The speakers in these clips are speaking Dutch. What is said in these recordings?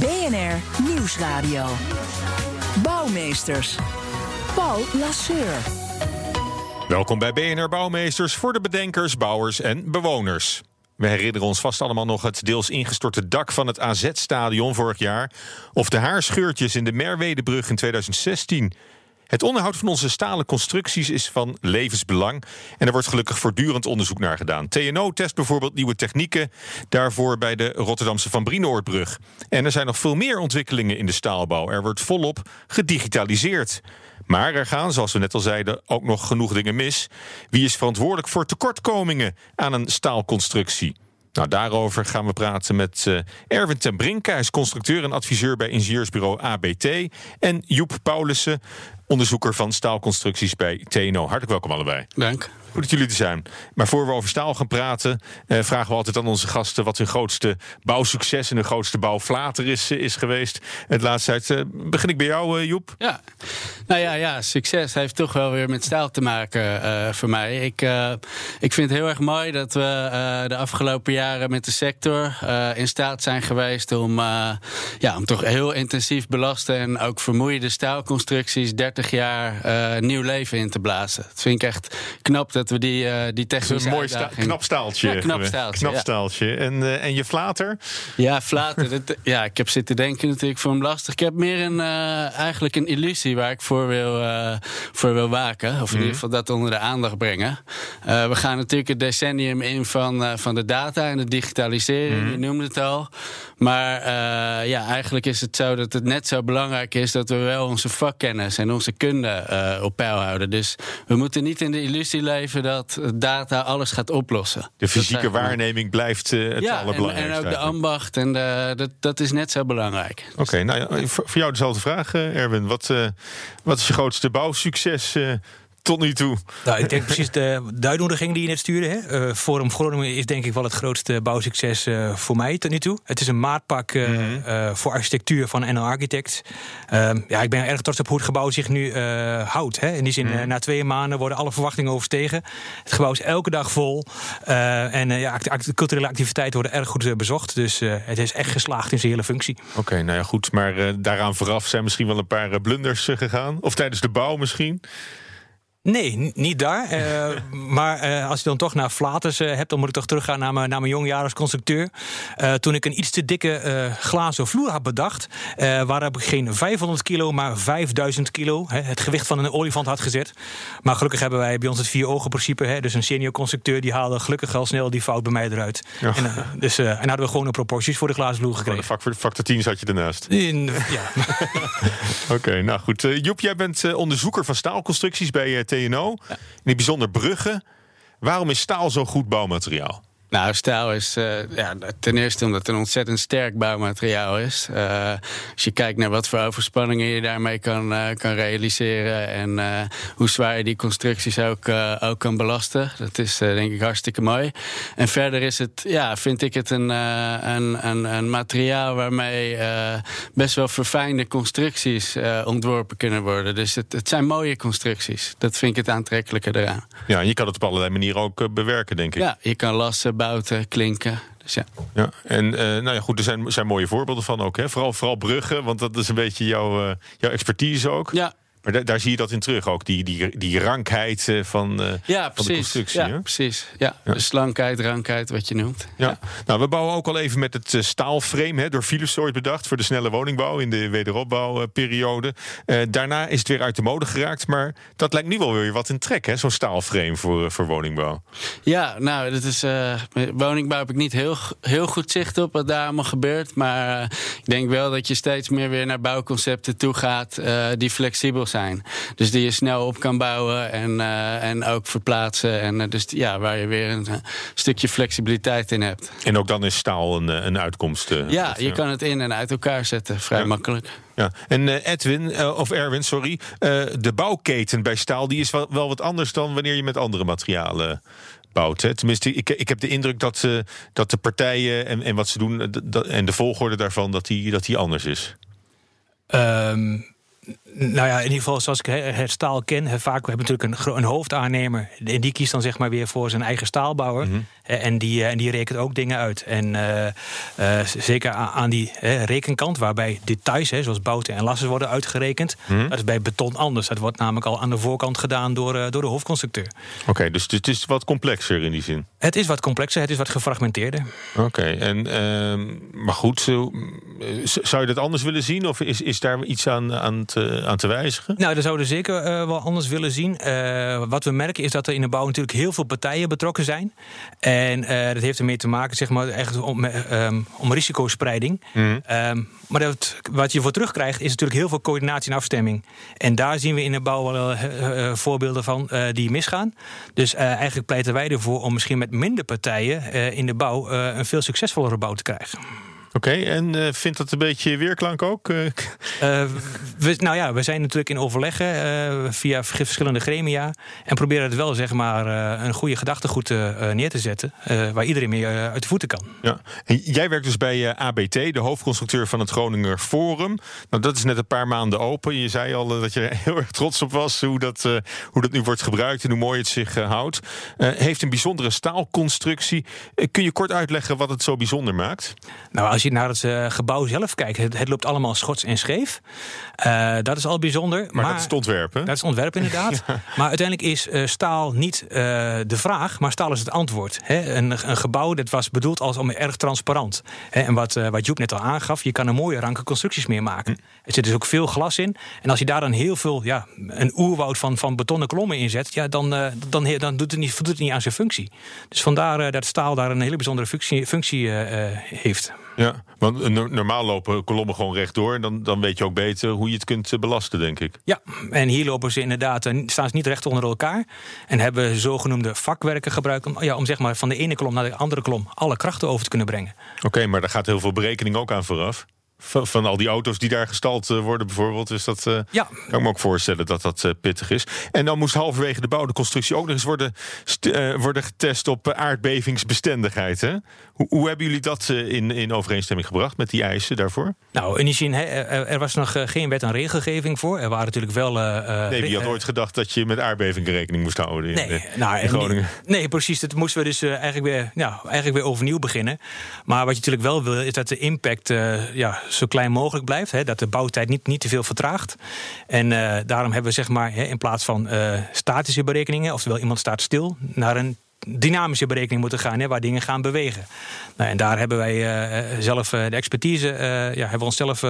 BNR Nieuwsradio. Bouwmeesters. Paul Lasseur. Welkom bij BNR Bouwmeesters voor de bedenkers, bouwers en bewoners. We herinneren ons vast allemaal nog het deels ingestorte dak van het AZ-stadion vorig jaar. Of de haarscheurtjes in de Merwedebrug in 2016. Het onderhoud van onze stalen constructies is van levensbelang. En er wordt gelukkig voortdurend onderzoek naar gedaan. TNO test bijvoorbeeld nieuwe technieken daarvoor bij de Rotterdamse Van Brienoordbrug. En er zijn nog veel meer ontwikkelingen in de staalbouw. Er wordt volop gedigitaliseerd. Maar er gaan, zoals we net al zeiden, ook nog genoeg dingen mis. Wie is verantwoordelijk voor tekortkomingen aan een staalconstructie? Nou, daarover gaan we praten met uh, Erwin ten. Hij is constructeur en adviseur bij ingenieursbureau ABT. En Joep Paulussen, onderzoeker van staalconstructies bij TNO. Hartelijk welkom allebei. Dank. Goed dat jullie er zijn. Maar voor we over staal gaan praten, eh, vragen we altijd aan onze gasten wat hun grootste bouwsucces en hun grootste bouwflater is, eh, is geweest. Het laatste tijd. Eh, begin ik bij jou, eh, Joep? Ja, nou ja, ja, succes heeft toch wel weer met staal te maken voor mij. Ik, ik vind het heel erg mooi dat we de afgelopen jaren met de sector in staat zijn geweest om, ja, om toch heel intensief belaste en ook vermoeide staalconstructies 30 jaar nieuw leven in te blazen. Dat vind ik echt knap dat we die, eh, die technische een mooi sta knap staaltje. Ja, knap staaltje, Knap ja. staaltje. En, eh, en je flater? Ja, flaten. dat, ja, ik heb zitten denken natuurlijk voor hem lastig. Ik heb meer een, eh, eigenlijk een illusie waar ik voor wil, voor wil waken. Of in ieder geval dat onder de aandacht brengen. We gaan natuurlijk het decennium in van, van de data en de digitalisering. Je noemde het al. Maar ja, eigenlijk is het zo dat het net zo belangrijk is... dat we wel onze vakkennis en onze kunde op peil houden. Dus we moeten niet in de illusie leven dat data alles gaat oplossen. De fysieke waarneming blijft eh, het ja, en, allerbelangrijkste. en ook de ambacht. En de, dat, dat is net zo belangrijk. Oké, nou ja, voor, jou dezelfde vraag, eh, Erwin. Wat, eh, wat is je grootste bouwsucces tot nu toe? Nou, ik denk precies de, de uitnodiging die je net stuurde. Hè. Eh, Forum Groningen is denk ik wel het grootste bouwsucces eh, voor mij tot nu toe. Het is een maatpak eh, eh, voor architectuur van NL Architect. Ehm, ja, ik ben erg trots op hoe het gebouw zich nu houdt. Hè. In die zin, eh, na twee maanden worden alle verwachtingen overstegen. Het gebouw is elke dag vol. En ja, act- act- culturele activiteiten worden erg goed bezocht. Dus het is echt geslaagd in zijn hele functie. Oké, nou ja, goed. Maar daaraan vooraf zijn misschien wel een paar blunders gegaan. Of tijdens de bouw misschien. Nee, niet daar. Eh, maar eh, als je dan toch naar Flaters eh, hebt, dan moet ik toch teruggaan naar mijn, naar mijn als constructeur. Toen ik een iets te dikke glazen vloer had bedacht, waarop ik geen 500 kilo, maar 5000 kilo, hè, het gewicht van een olifant had gezet. Maar gelukkig hebben wij bij ons het vier ogen principe. Hè, dus een senior constructeur die haalde gelukkig al snel die fout bij mij eruit. Ja. En, dus, en hadden we gewoon de proporties voor de glazen vloer Gewoon de gekregen. factor, factor 10 zat je ernaast. In, ja. Oké, nou goed. Joep, jij bent onderzoeker van staalconstructies bij TNO. In het bijzonder bruggen. Waarom is staal zo'n goed bouwmateriaal? Nou, staal is eh, ja, ten eerste omdat het een ontzettend sterk bouwmateriaal is. Eh, als je kijkt naar wat voor overspanningen je daarmee kan, eh, kan realiseren en hoe zwaar je die constructies ook, ook kan belasten, dat is denk ik hartstikke mooi. En verder is het, ja, vind ik het een, een, een, een materiaal waarmee best wel verfijnde constructies ontworpen kunnen worden. Dus het, het zijn mooie constructies. Dat vind ik het aantrekkelijke eraan. Ja, en je kan het op allerlei manieren ook bewerken, denk ik. Ja, je kan lassen, bouten, klinken. Dus ja. Ja, en eh, nou ja, goed, er zijn, zijn mooie voorbeelden van ook. Hè? Vooral, vooral bruggen, want dat is een beetje jouw, eh, jouw expertise ook. Ja, Maar daar- zie je dat in terug ook, die, die, die rankheid eh, van, eh, ja van de constructie. Ja, hè? precies. Ja, de slankheid, rankheid, wat je noemt. Ja. Nou, we bouwen ook al even met het eh, staalframe hè, door Philips bedacht voor de snelle woningbouw in de wederopbouwperiode. Daarna is het weer uit de mode geraakt, maar dat lijkt nu wel weer wat in trek, hè, zo'n staalframe voor, voor woningbouw. Ja, nou, dat is, woningbouw heb ik niet heel, heel goed zicht op wat daar allemaal gebeurt. Maar ik denk wel dat je steeds meer weer naar bouwconcepten toe gaat. die flexibel zijn. Dus die je snel op kan bouwen en, en ook verplaatsen. En dus ja, waar je weer een stukje flexibiliteit in hebt. En ook dan is staal een, een uitkomst. ja, je kan het in en uit elkaar zetten, vrij makkelijk. Ja, en Edwin, of Erwin, sorry. de bouwketen bij staal die is wel, wel wat anders dan wanneer je met andere materialen bouwt. Hè? Tenminste, ik, ik heb de indruk dat, dat de partijen en, en wat ze doen dat, en de volgorde daarvan, dat die, dat die anders is. Um, nou ja, in ieder geval zoals ik het staal ken, vaak we hebben natuurlijk een, een hoofdaannemer. En die kiest dan zeg maar weer voor zijn eigen staalbouwer. Mhm. En, die, en die rekent ook dingen uit. En uh, uh, zeker aan die rekenkant, waarbij details, zoals bouten en lassen, worden uitgerekend. Mhm. Dat is bij beton anders. Dat wordt namelijk al aan de voorkant gedaan door, uh, door de hoofdconstructeur. Oké, dus het is wat complexer in die zin? Het is wat complexer, het is wat gefragmenteerder. Oké, en ehm, maar goed, zo, zou je dat anders willen zien? Of is, is daar iets aan, aan aan te wijzigen? Nou, dat zouden we zeker uh, wel anders willen zien. Uh, wat we merken is dat er in de bouw natuurlijk heel veel partijen betrokken zijn. En uh, dat heeft ermee te maken, zeg maar, echt om, um, om risicospreiding. Mm. Um, maar dat, wat je voor terugkrijgt, is natuurlijk heel veel coördinatie en afstemming. En daar zien we in de bouw wel voorbeelden van die misgaan. Dus eigenlijk pleiten wij ervoor om misschien met minder partijen in de bouw een veel succesvollere bouw te krijgen. Oké, en uh, vindt dat een beetje weerklank ook? Uh, we, nou ja, we zijn natuurlijk in overleggen via verschillende gremia. En proberen het wel, zeg maar, een goede gedachtegoed neer te zetten. waar iedereen mee uit de voeten kan. Ja. En jij werkt dus bij ABT, de hoofdconstructeur van het Groninger Forum. Nou, dat is net een paar maanden open. Je zei al dat je er heel erg trots op was hoe dat, hoe dat nu wordt gebruikt en hoe mooi het zich houdt. heeft een bijzondere staalconstructie. kun je kort uitleggen wat het zo bijzonder maakt? Nou, als je naar het uh, gebouw zelf kijkt, het, het, loopt allemaal schots en scheef. Uh, dat is al bijzonder. Maar, maar, dat is het ontwerp, hè? Dat is het ontwerp, inderdaad. ja. Maar uiteindelijk is uh, staal niet de vraag, maar staal is het antwoord. Hè? Een, een, gebouw dat was bedoeld als om erg transparant. Hè? En wat, wat Joep net al aangaf, je kan er mooie ranke constructies meer maken. Hm. Er zit dus ook veel glas in. En als je daar dan heel veel, ja, een oerwoud van, van betonnen kolommen in zet, ja, dan, dan, dan doet het niet, voldoet het niet aan zijn functie. Dus vandaar dat staal daar een hele bijzondere functie, functie heeft. Ja, want normaal lopen kolommen gewoon rechtdoor. En dan, dan weet je ook beter hoe je het kunt eh, belasten, denk ik. Ja, en hier lopen ze inderdaad, eh, staan ze niet recht onder elkaar. En hebben zogenoemde vakwerken gebruikt om, ja, om zeg maar van de ene kolom naar de andere kolom alle krachten over te kunnen brengen. Oké, maar daar gaat heel veel berekening ook aan vooraf. Van, van, al die auto's die daar gestald eh, worden, bijvoorbeeld. Dus dat uh, ja. kan ik me ook voorstellen dat dat uh, pittig is. En dan moest halverwege de bouw de constructie ook nog eens worden, worden getest op aardbevingsbestendigheid. Hè? Hoe, hoe, hebben jullie dat in, in overeenstemming gebracht met die eisen daarvoor? Nou, in die zin, er, was nog geen wet en regelgeving voor. Er waren natuurlijk wel. nee, wie had ooit gedacht dat je met aardbeving rekening moest houden in, nee, nou, in Groningen? Nee, nee, precies. Dat moesten we dus eigenlijk, weer, nou, eigenlijk weer overnieuw beginnen. Maar wat je natuurlijk wel wil, is dat de impact. ja, zo klein mogelijk blijft. Hè, dat de bouwtijd niet, niet te veel vertraagt. En uh, daarom hebben we zeg maar hè, in plaats van uh, statische berekeningen, oftewel iemand staat stil, naar een dynamische berekening moeten gaan, hè, waar dingen gaan bewegen. Nou, en daar hebben wij uh, zelf de expertise, ja, hebben we onszelf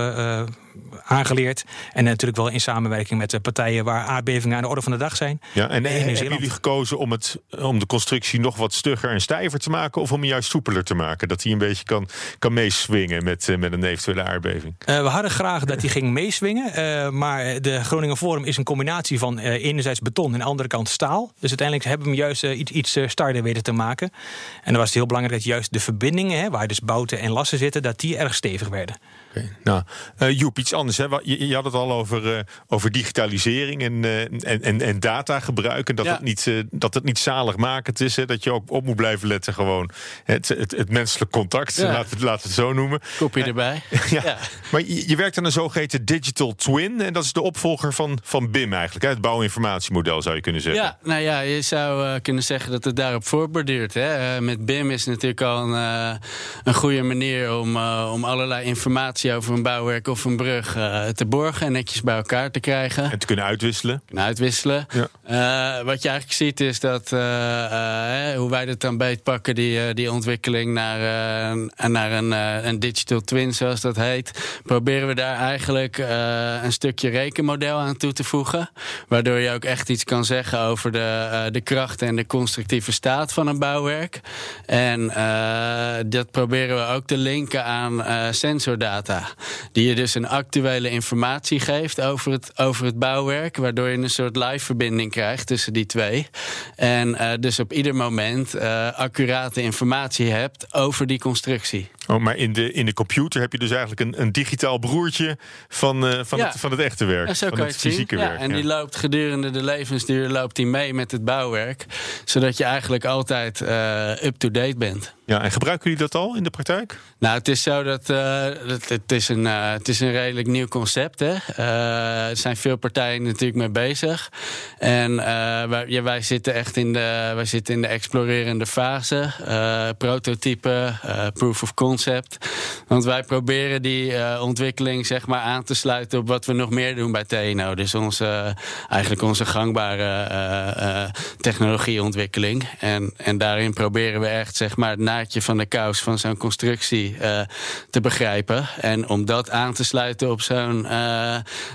aangeleerd. En natuurlijk wel in samenwerking met de partijen waar aardbevingen aan de orde van de dag zijn. Ja, en hebben jullie gekozen om, het, om de constructie nog wat stugger en stijver te maken? Of om hem juist soepeler te maken? Dat hij een beetje kan, kan meeswingen met, met een eventuele aardbeving? we hadden graag dat hij ging meeswingen. Uh, maar de Groningen Forum is een combinatie van uh, enerzijds beton en de andere kant staal. Dus uiteindelijk hebben we hem juist iets, iets starder weten te maken. En dan was het heel belangrijk dat juist de verbindingen, hè, waar dus bouten en lassen zitten, dat die erg stevig werden. Okay. Nou, Joep, iets anders. Hè? Je, je, had het al over, uh, over digitalisering en, uh, en, en, en datagebruik. En dat, ja. het niet, dat het niet zaligmakend is. Hè? Dat je ook op moet blijven letten. Gewoon het, het, het menselijk contact. Ja. Laten, we het zo noemen. Kopje erbij. ja. ja. Maar je, je, werkt aan een zogeheten digital twin. En dat is de opvolger van, van BIM eigenlijk. Hè? Het bouwinformatiemodel zou je kunnen zeggen. Ja, nou ja, je zou kunnen zeggen dat het daarop voorborduurt. Hè? met BIM is natuurlijk al een, een goede manier om, om allerlei informatie over een bouwwerk of een brug uh, te borgen en netjes bij elkaar te krijgen. En te kunnen uitwisselen. Kunnen uitwisselen. Ja. Uh, wat je eigenlijk ziet is dat uh, hoe wij dat dan beetpakken, die, die ontwikkeling naar, naar een, een digital twin, zoals dat heet, proberen we daar eigenlijk een stukje rekenmodel aan toe te voegen. Waardoor je ook echt iets kan zeggen over de, de kracht en de constructieve staat van een bouwwerk. En dat proberen we ook te linken aan sensordata. Die je dus een actuele informatie geeft over het, over het bouwwerk. Waardoor je een soort live verbinding krijgt tussen die twee. En dus op ieder moment accurate informatie hebt over die constructie. Oh, maar in de, in de computer heb je dus eigenlijk een, een digitaal broertje van, uh, van, het, van het echte werk. zo van het fysieke ja, werk. En die loopt gedurende de levensduur loopt die mee met het bouwwerk. Zodat je eigenlijk altijd uh, up-to-date bent. Ja, en gebruiken jullie dat al in de praktijk? Nou, het is zo dat uh, het, het, is een, het is een redelijk nieuw concept. Hè? Er zijn veel partijen natuurlijk mee bezig. En wij, wij zitten echt in de, wij zitten in de explorerende fase. prototype, proof of concept. Want wij proberen die ontwikkeling zeg maar, aan te sluiten op wat we nog meer doen bij TNO. Dus onze, eigenlijk onze gangbare technologieontwikkeling. En, en daarin proberen we echt zeg maar, het van de kous van zo'n constructie te begrijpen. En om dat aan te sluiten op zo'n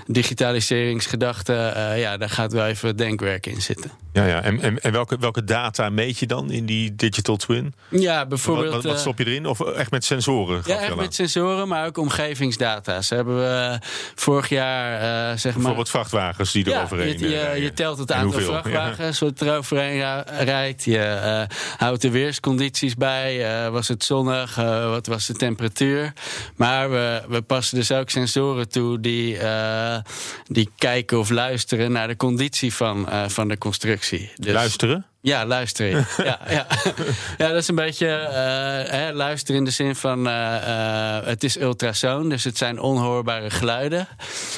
digitaliseringsgedachte, ja, daar gaat wel even denkwerk in zitten. Ja, ja. En, en, en, welke, welke data meet je dan in die digital twin? Ja, bijvoorbeeld. Wat, wat, stop je erin? Of echt met sensoren? Ja, echt met sensoren, maar ook omgevingsdata. Ze hebben we vorig jaar, uh, zeg maar. Bijvoorbeeld vrachtwagens die ja, overheen je, je, je telt het aantal vrachtwagens ja. wat er overheen rijdt. Je uh, houdt de weerscondities bij. Uh, was het zonnig? wat was de temperatuur? Maar we, we passen dus ook sensoren toe die, die kijken of luisteren naar de conditie van, van de constructie. Dus, luisteren? Ja, luisteren. ja, ja. ja, dat is een beetje uh, hè, luisteren in de zin van uh, uh, het is ultrasoon, dus het zijn onhoorbare geluiden.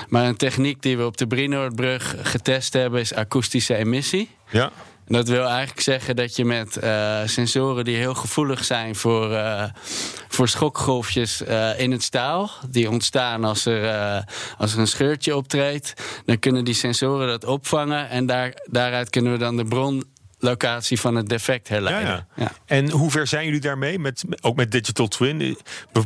Maar een techniek die we op de Brienoordbrug getest hebben is akoestische emissie. Ja. En dat wil eigenlijk zeggen dat je met uh, sensoren die heel gevoelig zijn voor, uh, voor schokgolfjes uh, in het staal, die ontstaan als er, als er een scheurtje optreedt, dan kunnen die sensoren dat opvangen en daar, daaruit kunnen we dan de bron locatie van het defect herleiden. Ja, ja. En hoe ver zijn jullie daarmee? Met, ook met Digital Twin?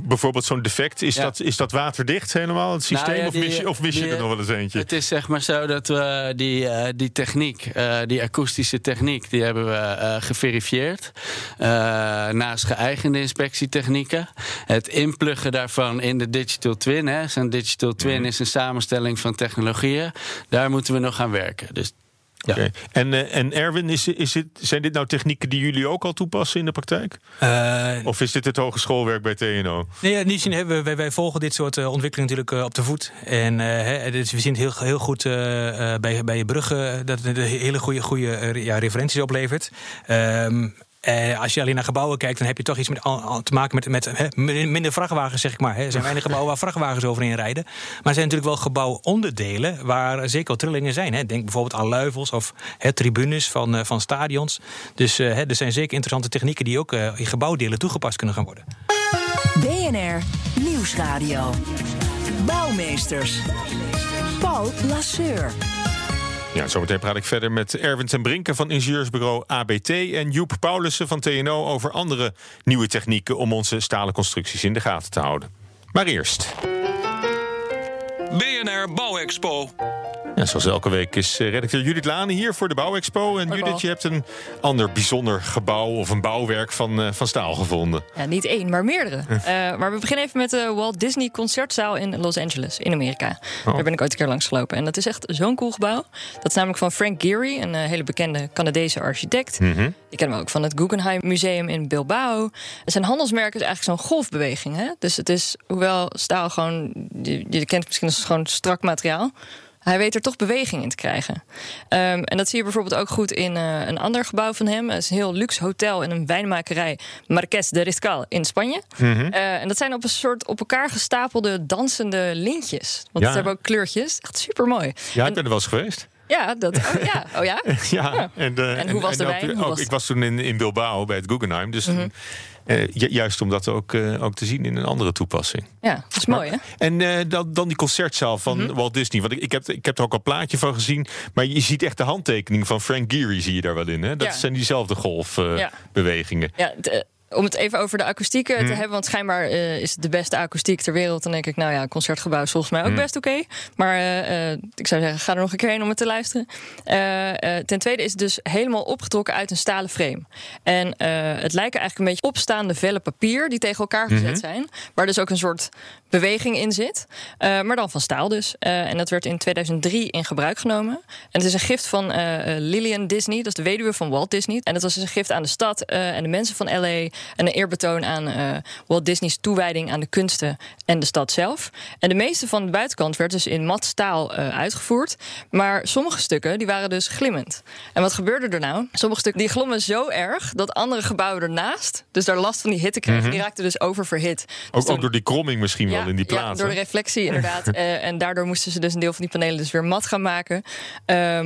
bijvoorbeeld zo'n defect, is, dat, is dat waterdicht helemaal, het systeem? Nou of mis, je, of mis je er nog wel eens eentje? Het is zeg maar zo dat we die, uh, die techniek, uh, die akoestische techniek, die hebben we uh, geverifieerd. naast geëigende inspectietechnieken. Het inpluggen daarvan in de Digital Twin. Zo'n Digital Twin mm. is een samenstelling van technologieën. Daar moeten we nog aan werken. Dus ja. Okay. En, uh, en Erwin, is, is het, zijn dit nou technieken die jullie ook al toepassen in de praktijk? Uh, of is dit het hogeschoolwerk bij TNO? Nee, ja, niet zien, wij, wij, volgen dit soort uh, ontwikkelingen natuurlijk op de voet. En dus we zien het heel, heel goed bij, bij je bruggen dat het hele goede, goede ja, referenties oplevert. Um, uh, als je alleen naar gebouwen kijkt, dan heb je toch iets met, te maken met, met minder vrachtwagens, zeg ik maar. Er zijn weinig gebouwen waar vrachtwagens overheen rijden. Maar er zijn natuurlijk wel gebouwonderdelen waar zeker wel trillingen zijn. Denk bijvoorbeeld aan luifels of tribunes van, uh, van stadions. Dus uh, er zijn zeker interessante technieken die ook in gebouwdelen toegepast kunnen gaan worden. BNR Nieuwsradio. Bouwmeesters. Paul Lasseur. Ja, zometeen praat ik verder met Erwin ten Brinken van ingenieursbureau ABT en Joep Paulussen van TNO over andere nieuwe technieken om onze stalen constructies in de gaten te houden. Maar eerst. BNR Bouwexpo. Ja, zoals elke week is eh, redacteur Judith Lane hier voor de Bouwexpo. En Judith, je hebt een ander bijzonder gebouw of een bouwwerk van, uh, van staal gevonden. Ja, niet één, maar meerdere. uh, maar we beginnen even met de Walt Disney Concertzaal in Los Angeles, in Amerika. Oh. Daar ben ik ooit een keer langs gelopen. En dat is echt zo'n cool gebouw. Dat is namelijk van Frank Gehry, een hele bekende Canadese architect. Mm -hmm. Die kennen we ook van het Guggenheim Museum in Bilbao. Zijn handelsmerk is eigenlijk zo'n golfbeweging. Hè? Dus het is, hoewel staal gewoon, je, je kent het misschien als gewoon strak materiaal. Hij weet er toch beweging in te krijgen. Um, en dat zie je bijvoorbeeld ook goed in uh, een ander gebouw van hem. Het is een heel luxe hotel en een wijnmakerij. Marqués de Riscal in Spanje. Mm -hmm. uh, en dat zijn op een soort op elkaar gestapelde dansende lintjes. Want ja. ze hebben ook kleurtjes. Echt super mooi. Ja, ik ben er wel eens geweest. Ja, dat, oh, ja, oh ja. ja, en, de, en, hoe was de wijn? Ook, ook, ik was toen in, in Bilbao bij het Guggenheim. Dus mm -hmm. Uh, juist om dat ook, uh, ook te zien in een andere toepassing. Ja, dat is mooi hè? En uh, dan, dan die concertzaal van mm -hmm. Walt Disney. Want ik, ik, heb, ik heb er ook al een plaatje van gezien. Maar je ziet echt de handtekening van Frank Gehry zie je daar wel in. Hè? Dat ja. zijn diezelfde golfbewegingen. ja, ja om het even over de akoestiek te hebben, want schijnbaar uh, is het de beste akoestiek ter wereld. Dan denk ik, nou ja, concertgebouw is volgens mij ook best oké. Okay. Maar uh, ik zou zeggen, ga er nog een keer heen om het te luisteren. ten tweede is het dus helemaal opgetrokken uit een stalen frame. En het lijken eigenlijk een beetje opstaande vellen papier die tegen elkaar gezet -hmm. zijn. Waar dus ook een soort beweging in zit. Uh, maar dan van staal dus. Uh, en dat werd in 2003 in gebruik genomen. En het is een gift van uh, Lillian Disney, dat is de weduwe van Walt Disney. En dat was dus een gift aan de stad en de mensen van LA. En een eerbetoon aan Walt Disney's toewijding aan de kunsten en de stad zelf. En de meeste van de buitenkant werd dus in mat staal uitgevoerd. Maar sommige stukken die waren dus glimmend. En wat gebeurde er nou? Sommige stukken die glommen zo erg dat andere gebouwen ernaast, dus daar last van die hitte kregen, mm die raakten dus oververhit. Ook, dus ook door die kromming misschien wel in die plaats. Ja, door de reflectie inderdaad. uh, en daardoor moesten ze dus een deel van die panelen dus weer mat gaan maken. Um,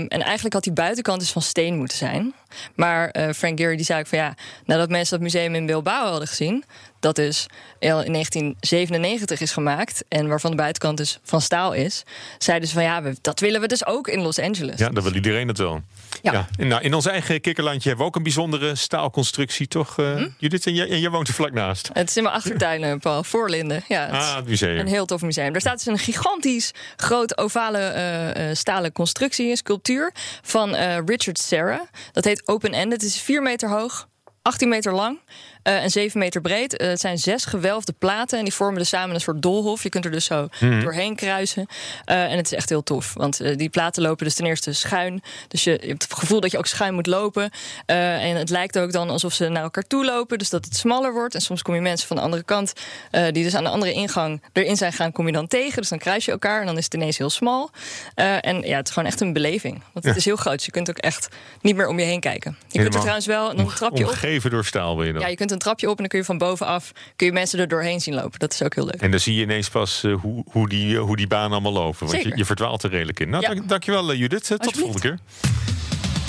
en eigenlijk had die buitenkant dus van steen moeten zijn. Maar uh, Frank Gehry die zei ook van ja, nadat mensen dat museum in Bilbao hadden gezien, dat dus in 1997 is gemaakt en waarvan de buitenkant dus van staal is, zeiden ze van ja, dat willen we dus ook in Los Angeles. Ja, dat wil iedereen het wel. Ja. ja. En nou, in ons eigen kikkerlandje hebben we ook een bijzondere staalconstructie, toch? Uh, hm? Judith, en, je woont er vlak naast. Het is in mijn achtertuin, eh, Paul, voor Linden. Ja, het ah, het museum. Een heel tof museum. Daar staat dus een gigantisch groot ovale uh, stalen constructie, een sculptuur van Richard Serra. Dat heet Open End. Het is 4 meter hoog, 18 meter lang. Uh, en 7 meter breed. Uh, het zijn zes gewelfde platen en die vormen dus samen een soort doolhof. Je kunt er dus zo mhm. doorheen kruisen. Uh, en het is echt heel tof, want die platen lopen dus ten eerste schuin. Dus je, je, hebt het gevoel dat je ook schuin moet lopen. en het lijkt ook dan alsof ze naar elkaar toe lopen, dus dat het smaller wordt. En soms kom je mensen van de andere kant, die dus aan de andere ingang erin zijn gaan, kom je dan tegen. Dus dan kruis je elkaar en dan is het ineens heel smal. en ja, het is gewoon echt een beleving. Want het is heel groot. Dus je kunt ook echt niet meer om je heen kijken. Je kunt er trouwens wel, dan trap je op. Omgeven door staal ben je dan. Ja, je kunt een trapje op en dan kun je van bovenaf kun je mensen er doorheen zien lopen. Dat is ook heel leuk. En dan zie je ineens pas uh, hoe, hoe, die, uh, hoe die banen allemaal lopen. Want je, je, verdwaalt er redelijk in. Nou, ja. dank, dankjewel uh, Judith. tot de volgende keer.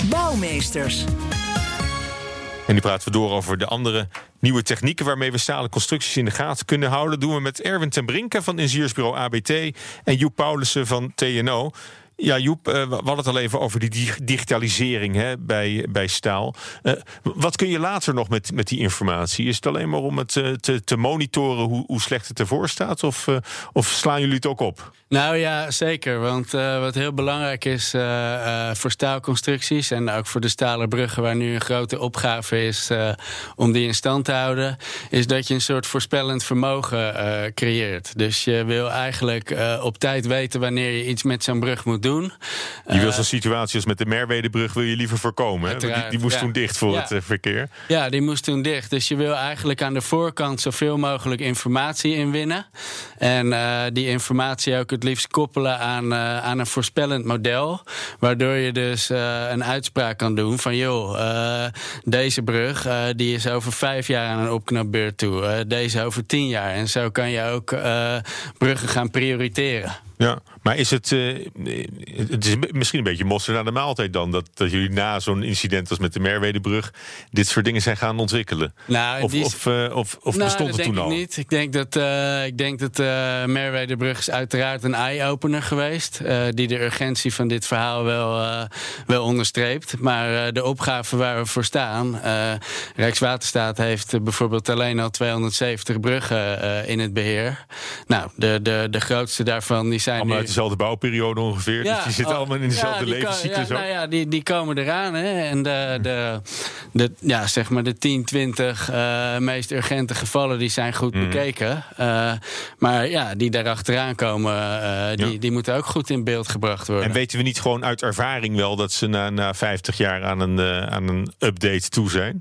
Bouwmeesters. En nu praten we door over de andere nieuwe technieken waarmee we stalen constructies in de gaten kunnen houden. Dat doen we met Erwin ten Brinke van Ingenieursbureau ABT en Joep Paulussen van TNO. Ja, Joep, uh, we hadden het al even over die digitalisering hè, bij, bij staal. Uh, wat kun je later nog met, met die informatie? Is het alleen maar om het uh, te, te monitoren hoe, hoe slecht het ervoor staat? Of, of slaan jullie het ook op? Nou ja, zeker. Want wat heel belangrijk is voor staalconstructies... en ook voor de stalen bruggen waar nu een grote opgave is... om die in stand te houden... is dat je een soort voorspellend vermogen creëert. Dus je wil eigenlijk op tijd weten wanneer je iets met zo'n brug moet doen. Je wil zo'n situatie als met de Merwedebrug wil je liever voorkomen. Hè? Die, die, moest toen dicht voor het eh, verkeer. Ja, die moest toen dicht. Dus je wil eigenlijk aan de voorkant zoveel mogelijk informatie inwinnen. En uh, die informatie ook het liefst koppelen aan, uh, aan een voorspellend model. Waardoor je dus een uitspraak kan doen van joh, deze brug die is over vijf jaar aan een opknapbeurt toe. deze over tien jaar. En zo kan je ook bruggen gaan prioriteren. Ja, maar is het, uh, het is misschien een beetje mossen naar de maaltijd dan... dat, dat jullie na zo'n incident als met de Merwedebrug... dit soort dingen zijn gaan ontwikkelen? Nou, of, of, uh, of, of nou, bestond het toen al? Ik niet. Ik denk dat, uh, ik denk dat Merwedebrug is uiteraard een eye-opener geweest... die de urgentie van dit verhaal wel, wel onderstreept. Maar de opgave waar we voor staan... Rijkswaterstaat heeft bijvoorbeeld alleen al 270 bruggen in het beheer. Nou, de, de, de grootste daarvan... Die zijn allemaal uit dezelfde bouwperiode ongeveer. Ja, dus die zitten oh, allemaal in dezelfde ja, levenscyclus. Ja, nou ja, die, die komen eraan. Hè. En de, de, de, ja, zeg maar de 10, 20 uh, meest urgente gevallen die zijn goed mm. bekeken. Uh, maar ja, die daarachteraan komen, uh, die, die moeten ook goed in beeld gebracht worden. En weten we niet gewoon uit ervaring wel dat ze na, na 50 jaar aan een, aan een update toe zijn?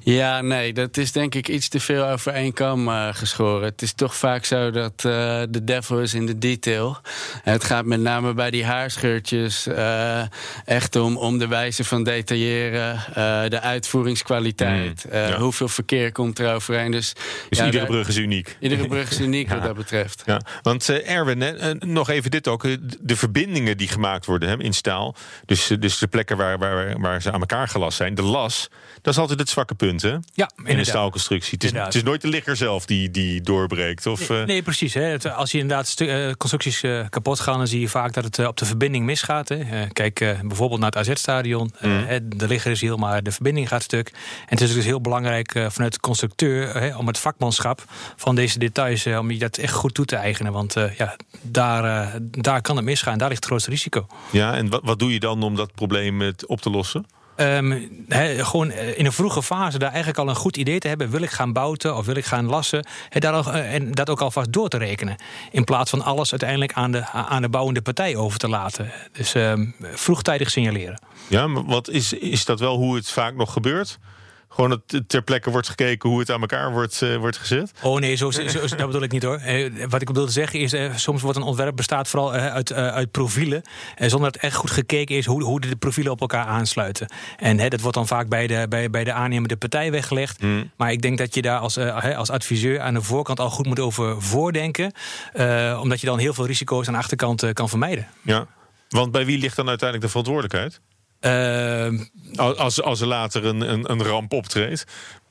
Ja, nee, dat is denk ik iets te veel over één kam geschoren. Het is toch vaak zo dat de devil is in de detail. Het gaat met name bij die haarscheurtjes uh, echt om, om de wijze van detailleren, uh, de uitvoeringskwaliteit, mm, ja. hoeveel verkeer komt er overheen. Dus, dus ja, iedere brug is uniek. Iedere brug is uniek wat dat betreft. Ja. Want Erwin, hè, nog even dit ook, de verbindingen die gemaakt worden hè, in staal, dus, dus de plekken waar, waar, waar ze aan elkaar gelast zijn, de las, dat is altijd het zwakke punt hè? Ja, in een staalconstructie. Het is, het is, nooit de ligger zelf die, die doorbreekt. Of, nee, nee precies. Hè. als je inderdaad constructies uh, kapot gaan, dan zie je vaak dat het uh, op de verbinding misgaat. Hè. Uh, kijk bijvoorbeeld naar het AZ-stadion. Mm. de ligger is heel, maar de verbinding gaat stuk. En het is dus heel belangrijk vanuit de constructeur om het vakmanschap van deze details, om je dat echt goed toe te eigenen. Want ja, daar, daar kan het misgaan. Daar ligt het grootste risico. Ja, en wat, wat doe je dan om dat probleem op te lossen? Ehm, gewoon eh, in een vroege fase daar eigenlijk al een goed idee te hebben. Wil ik gaan bouten of wil ik gaan lassen? daar eh, en dat ook alvast door te rekenen. In plaats van alles uiteindelijk aan de, aan de bouwende partij over te laten. Dus ehm, vroegtijdig signaleren. Ja, maar wat is, is dat wel hoe het vaak nog gebeurt? Gewoon het, ter plekke wordt gekeken hoe het aan elkaar wordt, uh, wordt gezet? Oh nee, zo, zo, dat bedoel ik niet hoor. Eh, wat ik bedoel te zeggen is, eh, soms wordt een ontwerp bestaat vooral uit, uit profielen. zonder dat echt goed gekeken is hoe, hoe de profielen op elkaar aansluiten. En dat wordt dan vaak bij de, bij, bij de aannemende partij weggelegd. Hmm. Maar ik denk dat je daar als, als adviseur aan de voorkant al goed moet over voordenken. omdat je dan heel veel risico's aan de achterkant kan vermijden. Ja, want bij wie ligt dan uiteindelijk de verantwoordelijkheid? Uh, als, als er later een, een, een ramp optreedt.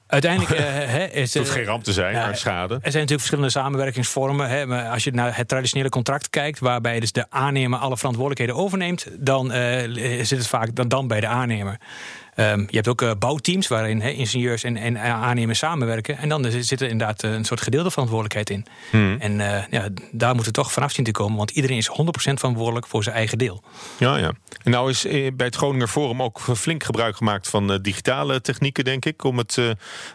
Uiteindelijk uh, is het hoeft geen ramp te zijn, maar schade. Er zijn natuurlijk verschillende samenwerkingsvormen. Hè, maar als je naar het traditionele contract kijkt, waarbij dus de aannemer alle verantwoordelijkheden overneemt, dan uh, zit het vaak dan, dan bij de aannemer. Um, je hebt ook uh, bouwteams waarin he, ingenieurs en, en aannemers samenwerken. En dan zit er inderdaad een soort gedeelde verantwoordelijkheid in. Hmm. En uh, ja, daar moet het toch vanaf zien te komen, want iedereen is 100% verantwoordelijk voor zijn eigen deel. Ja, ja. En nou is eh, bij het Groninger Forum ook flink gebruik gemaakt van digitale technieken, denk ik, om het,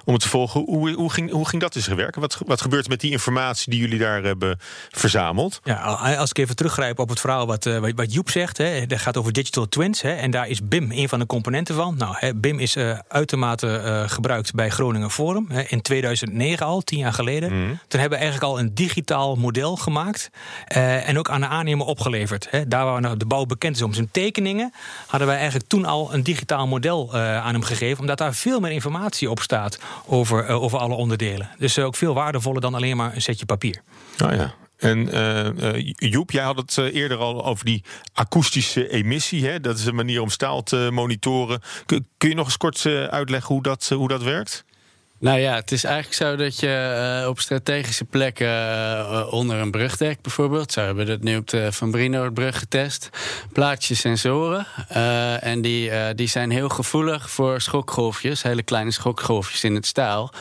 om het te volgen. Hoe, hoe, ging, hoe ging dat eens werken? Wat, wat gebeurt er met die informatie die jullie daar hebben verzameld? Ja, als ik even teruggrijp op het verhaal wat, wat Joep zegt, hè, dat gaat over digital twins. Hè, en daar is BIM een van de componenten van. Nou, hè, BIM is uh, uitermate uh, gebruikt bij Groningen Forum. Hè, in 2009 al, tien jaar geleden. Mm. Toen hebben we eigenlijk al een digitaal model gemaakt. Uh, en ook aan de aannemer opgeleverd. Hè. Daar waar nou de bouw bekend is om zijn tekeningen... hadden wij eigenlijk toen al een digitaal model aan hem gegeven. Omdat daar veel meer informatie op staat over, over alle onderdelen. Dus ook veel waardevoller dan alleen maar een setje papier. Oh ja. En uh, Joep, jij had het uh, eerder al over die akoestische emissie. Hè? Dat is een manier om staal te monitoren. Kun, kun je nog eens kort uitleggen hoe dat, hoe dat werkt? Nou ja, het is eigenlijk zo dat je uh, op strategische plekken uh, onder een brugdek bijvoorbeeld, zo hebben we dat nu op de Van Brinoordbrug getest, plaats je sensoren. Uh, en die, die zijn heel gevoelig voor schokgolfjes, hele kleine schokgolfjes in het staal.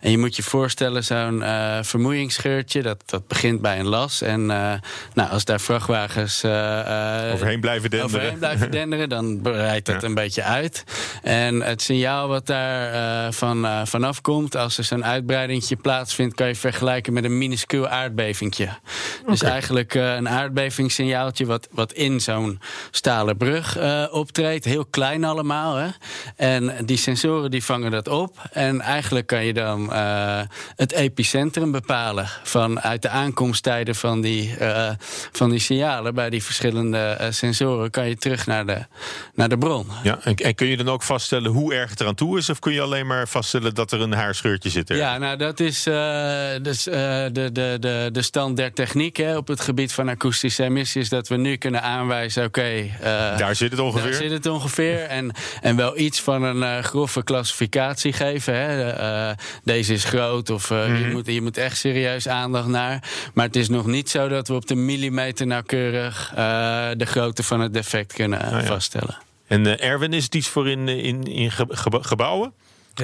En je moet je voorstellen, zo'n vermoeiingsscheurtje, dat, dat begint bij een las. En nou, als daar vrachtwagens overheen blijven denderen, overheen blijven denderen dan breidt dat een beetje uit. En het signaal wat daar van, vanaf komt. Als er zo'n uitbreidingje plaatsvindt, kan je vergelijken met een minuscuul aardbevingje. Dus eigenlijk uh, een aardbevingssignaaltje wat, wat in zo'n stalen brug uh, optreedt. Heel klein allemaal. Hè? En die sensoren die vangen dat op. En eigenlijk kan je dan uh, het epicentrum bepalen. Vanuit de aankomsttijden van die, van die signalen bij die verschillende sensoren kan je terug naar de, naar de bron. Ja, en, en kun je dan ook vaststellen hoe erg het eraan toe is? Of kun je alleen maar vaststellen dat er een een haarscheurtje zit er. Ja, nou dat is uh, dus, uh, de, de, de, de stand der techniek hè, op het gebied van akoestische emissies. Dat we nu kunnen aanwijzen, oké... Okay, uh, daar zit het ongeveer. Daar zit het ongeveer. en, en wel iets van een grove klassificatie geven. Hè. deze is groot of mm -hmm. je, moet, je moet echt serieus aandacht naar. Maar het is nog niet zo dat we op de millimeter nauwkeurig de grootte van het defect kunnen ah, vaststellen. En Erwin, is het iets voor in, in, in gebouwen?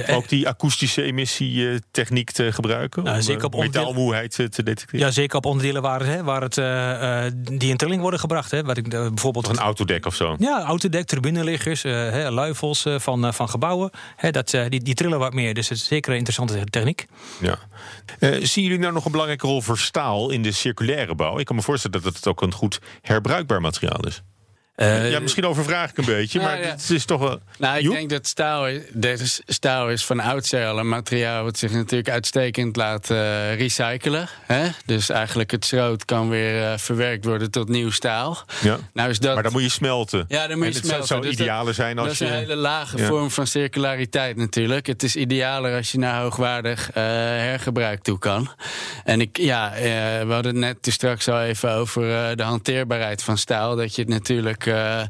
Ook die akoestische emissietechniek te gebruiken? Nou, om zeker op eh, metaalmoeheid te detecteren? Ja, zeker op onderdelen waar, hè, waar het, uh, die in trilling worden gebracht. Hè, wat ik, uh, bijvoorbeeld een autodek of zo? Ja, autodek, tribuneliggers, uh, luifels van, van gebouwen. Hè, dat, die, die trillen wat meer. Dus het is zeker een interessante techniek. Ja. zien jullie nou nog een belangrijke rol voor staal in de circulaire bouw? Ik kan me voorstellen dat het ook een goed herbruikbaar materiaal is. Uh, ja, misschien overvraag ik een beetje, nou, maar ja. het is toch wel. Nou, ik denk dat staal, is, staal is van oudsher al een materiaal wat zich natuurlijk uitstekend laat uh, recyclen. Hè? Dus eigenlijk het schroot kan weer uh, verwerkt worden tot nieuw staal. Ja. Nou is dat... Maar dan moet je smelten. Ja, dan moet je en smelten. Het zou dus idealer zijn als je. Dat is een hele lage vorm van circulariteit natuurlijk. Het is idealer als je naar hoogwaardig hergebruik toe kan. En ik, ja, we hadden het net dus straks al even over de hanteerbaarheid van staal. Dat je het natuurlijk uh,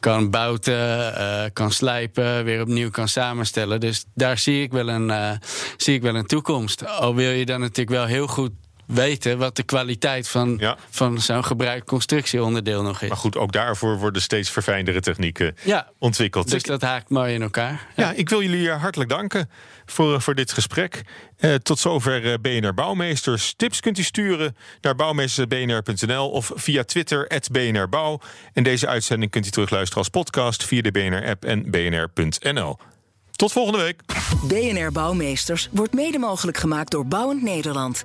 kan bouten, uh, kan slijpen, weer opnieuw kan samenstellen. Dus daar zie ik wel een, uh, zie ik wel een toekomst. Al wil je dan natuurlijk wel heel goed weten wat de kwaliteit van, Ja. van zo'n gebruikt constructieonderdeel nog is. Maar goed, ook daarvoor worden steeds verfijndere technieken Ja. ontwikkeld. Dus dat haakt mooi in elkaar. Ja, ik wil jullie eh, hartelijk danken voor, eh, voor dit gesprek. Eh, tot zover eh, BNR Bouwmeesters. Tips kunt u sturen naar bouwmeestersbnr.nl of via Twitter, @bnrbouw. En deze uitzending kunt u terugluisteren als podcast via de BNR-app en bnr.nl. Tot volgende week. BNR Bouwmeesters wordt mede mogelijk gemaakt door Bouwend Nederland.